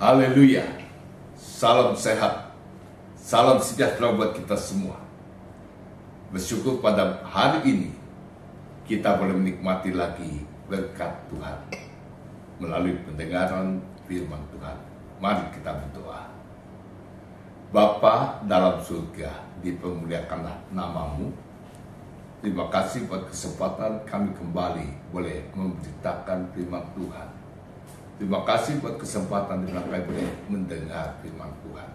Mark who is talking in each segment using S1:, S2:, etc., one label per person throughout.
S1: Haleluya. Salam sehat. Salam sejahtera buat kita semua. Bersyukur pada hari ini kita boleh menikmati lagi berkat Tuhan melalui pendengaran firman Tuhan. Mari kita berdoa. Bapa dalam surga, dipermuliakanlah namamu. Terima kasih buat kesempatan kami kembali boleh memberitakan firman Tuhan. Terima kasih buat kesempatan di kami boleh mendengar firman Tuhan.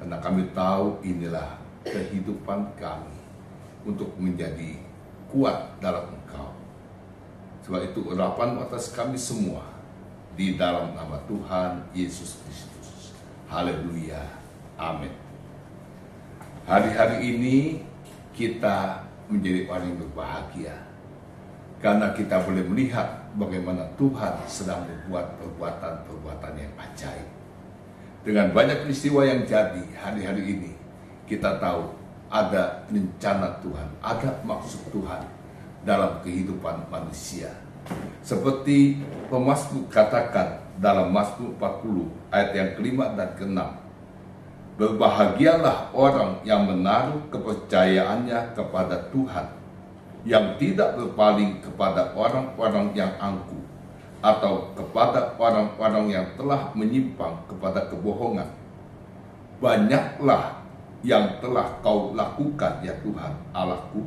S1: Karena kami tahu inilah kehidupan kami untuk menjadi kuat dalam Engkau. Sebab itu urapan atas kami semua di dalam nama Tuhan Yesus Kristus. Haleluya. Amin. Hari-hari ini kita menjadi orang yang berbahagia karena kita boleh melihat bagaimana Tuhan sedang berbuat perbuatan-perbuatan yang ajaib. Dengan banyak peristiwa yang jadi hari-hari ini, kita tahu ada rencana Tuhan, ada maksud Tuhan dalam kehidupan manusia. Seperti pemasmur katakan dalam Mazmur 40 ayat yang kelima dan keenam. Berbahagialah orang yang menaruh kepercayaannya kepada Tuhan, yang tidak berpaling kepada orang-orang yang angkuh, atau kepada orang-orang yang telah menyimpang kepada kebohongan. Banyaklah yang telah kau lakukan ya Tuhan Allahku,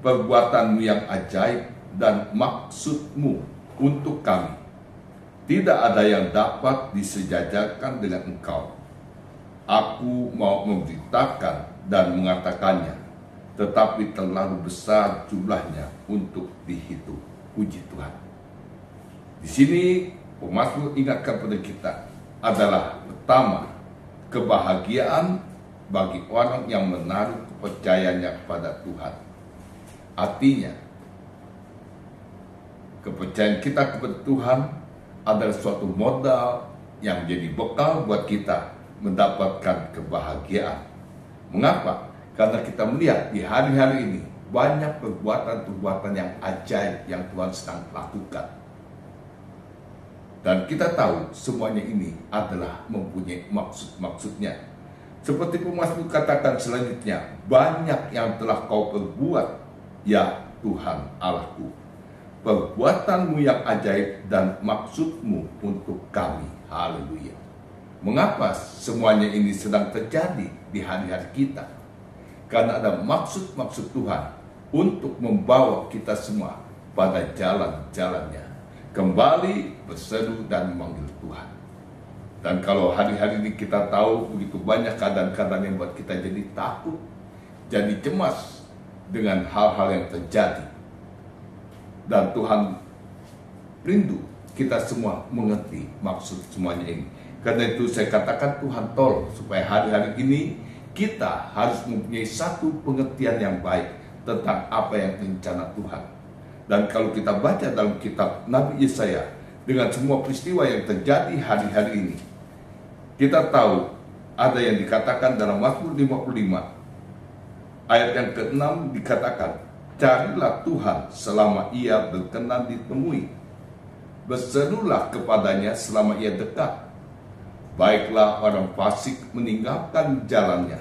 S1: perbuatanmu yang ajaib dan maksudmu untuk kami. Tidak ada yang dapat disejajarkan dengan engkau Aku mau memberitakan dan mengatakannya, tetapi terlalu besar jumlahnya untuk dihitung. Puji Tuhan. Di sini pemazmur ingatkan pada kita adalah pertama kebahagiaan bagi orang yang menaruh kepercayaannya kepada Tuhan. Artinya, kepercayaan kita kepada Tuhan adalah suatu modal yang menjadi bekal buat kita mendapatkan kebahagiaan. Mengapa? Karena kita melihat di hari-hari ini banyak perbuatan-perbuatan yang ajaib yang Tuhan sedang lakukan. Dan kita tahu semuanya ini adalah mempunyai maksud-maksudnya. Seperti pemasmur katakan selanjutnya, banyak yang telah kau perbuat, ya Tuhan Allahku. Perbuatanmu yang ajaib dan maksudmu untuk kami. Haleluya. Mengapa semuanya ini sedang terjadi di hari-hari kita? Karena ada maksud-maksud Tuhan untuk membawa kita semua pada jalan-jalannya. Kembali berseru dan memanggil Tuhan. Dan kalau hari-hari ini kita tahu begitu banyak keadaan-keadaan yang buat kita jadi takut, jadi cemas dengan hal-hal yang terjadi. Dan Tuhan rindu kita semua mengerti maksud semuanya ini. Karena itu saya katakan Tuhan tolong supaya hari-hari ini kita harus mempunyai satu pengertian yang baik tentang apa yang rencana Tuhan. Dan kalau kita baca dalam kitab Nabi Yesaya dengan semua peristiwa yang terjadi hari-hari ini, kita tahu ada yang dikatakan dalam Mazmur 55 ayat yang ke-6 dikatakan, carilah Tuhan selama ia berkenan ditemui. Berserulah kepadanya selama ia dekat Baiklah orang fasik meninggalkan jalannya,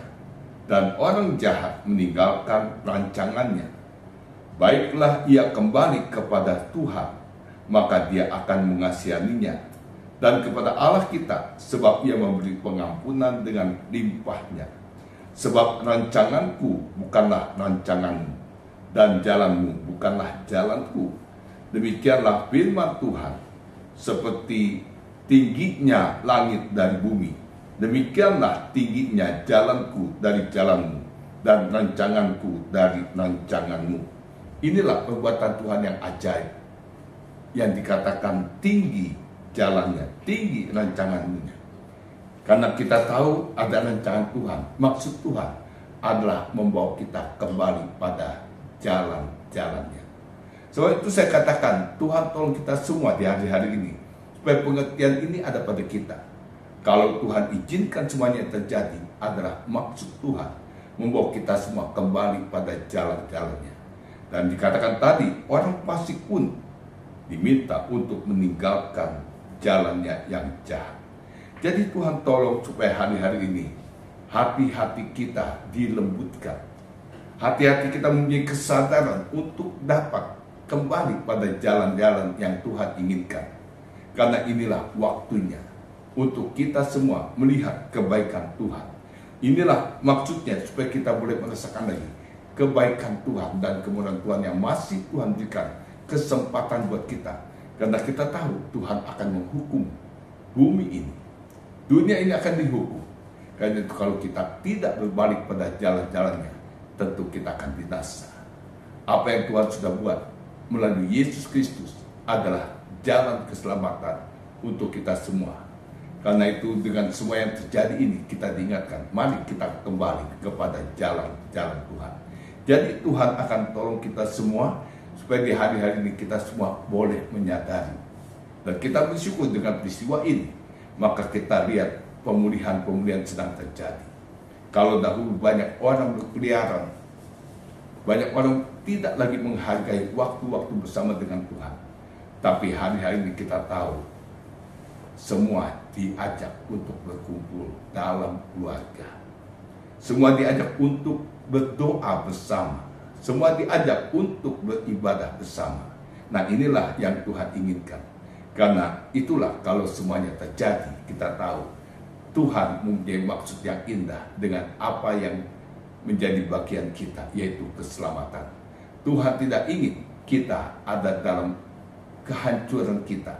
S1: dan orang jahat meninggalkan rancangannya. Baiklah ia kembali kepada Tuhan, maka dia akan mengasihaninya. Dan kepada Allah kita, sebab ia memberi pengampunan dengan limpahnya. Sebab rancanganku bukanlah rancanganmu, dan jalanmu bukanlah jalanku. Demikianlah firman Tuhan, seperti tingginya langit dari bumi. Demikianlah tingginya jalanku dari jalanmu dan rancanganku dari rancanganmu. Inilah perbuatan Tuhan yang ajaib. Yang dikatakan tinggi jalannya, tinggi rancangannya. Karena kita tahu ada rancangan Tuhan. Maksud Tuhan adalah membawa kita kembali pada jalan-jalannya. Sebab itu saya katakan, Tuhan tolong kita semua di hari-hari ini Supaya pengertian ini ada pada kita. Kalau Tuhan izinkan semuanya terjadi adalah maksud Tuhan membawa kita semua kembali pada jalan-jalannya. Dan dikatakan tadi, orang fasik pun diminta untuk meninggalkan jalannya yang jahat. Jadi Tuhan tolong supaya hari-hari ini hati-hati kita dilembutkan. Hati-hati kita mempunyai kesadaran untuk dapat kembali pada jalan-jalan yang Tuhan inginkan. Karena inilah waktunya untuk kita semua melihat kebaikan Tuhan. Inilah maksudnya supaya kita boleh merasakan lagi kebaikan Tuhan dan kemuliaan Tuhan yang masih Tuhan berikan kesempatan buat kita. Karena kita tahu Tuhan akan menghukum bumi ini. Dunia ini akan dihukum. Karena itu kalau kita tidak berbalik pada jalan-jalannya, tentu kita akan binasa. Apa yang Tuhan sudah buat melalui Yesus Kristus adalah jalan keselamatan untuk kita semua. Karena itu dengan semua yang terjadi ini kita diingatkan, mari kita kembali kepada jalan-jalan Tuhan. Jadi Tuhan akan tolong kita semua supaya di hari-hari ini kita semua boleh menyadari. Dan kita bersyukur dengan peristiwa ini, maka kita lihat pemulihan-pemulihan sedang terjadi. Kalau dahulu banyak orang berkeliaran, banyak orang tidak lagi menghargai waktu-waktu bersama dengan Tuhan. Tapi hari-hari ini kita tahu semua diajak untuk berkumpul dalam keluarga. Semua diajak untuk berdoa bersama. Semua diajak untuk beribadah bersama. Nah inilah yang Tuhan inginkan. Karena itulah kalau semuanya terjadi, kita tahu Tuhan mempunyai maksud yang indah dengan apa yang menjadi bagian kita, yaitu keselamatan. Tuhan tidak ingin kita ada dalam kehancuran kita,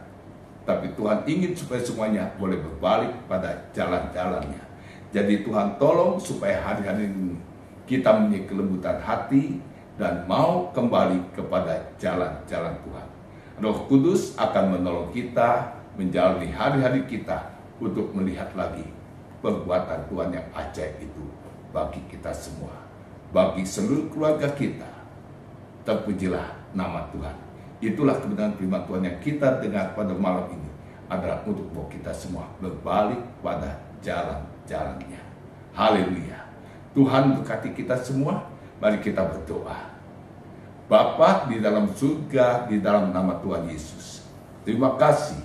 S1: tapi Tuhan ingin supaya semuanya boleh berbalik pada jalan-jalannya. Jadi Tuhan tolong supaya hari-hari ini kita mempunyai kelembutan hati dan mau kembali kepada jalan-jalan Tuhan. Roh Kudus akan menolong kita menjalani hari-hari kita untuk melihat lagi perbuatan Tuhan yang ajaib itu bagi kita semua, bagi seluruh keluarga kita. Terpujilah nama Tuhan. Itulah kebenaran firman Tuhan yang kita dengar pada malam ini adalah untuk bahwa kita semua berbalik pada jalan-jalannya. Haleluya. Tuhan berkati kita semua. Mari kita berdoa. Bapa di dalam surga, di dalam nama Tuhan Yesus. Terima kasih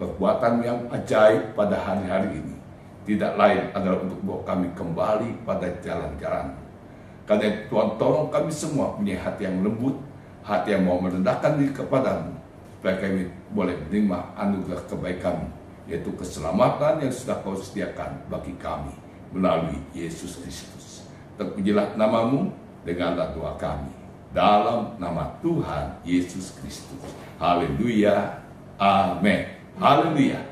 S1: perbuatan yang ajaib pada hari-hari ini. Tidak lain adalah untuk bawa kami kembali pada jalan-jalan. Karena Tuhan tolong kami semua punya hati yang lembut, hati yang mau merendahkan diri kepadamu, supaya kami boleh menerima anugerah kebaikan yaitu keselamatan yang sudah kau sediakan bagi kami melalui Yesus Kristus. Terpujilah namamu dengan doa kami. Dalam nama Tuhan Yesus Kristus. Haleluya. Amin. Haleluya.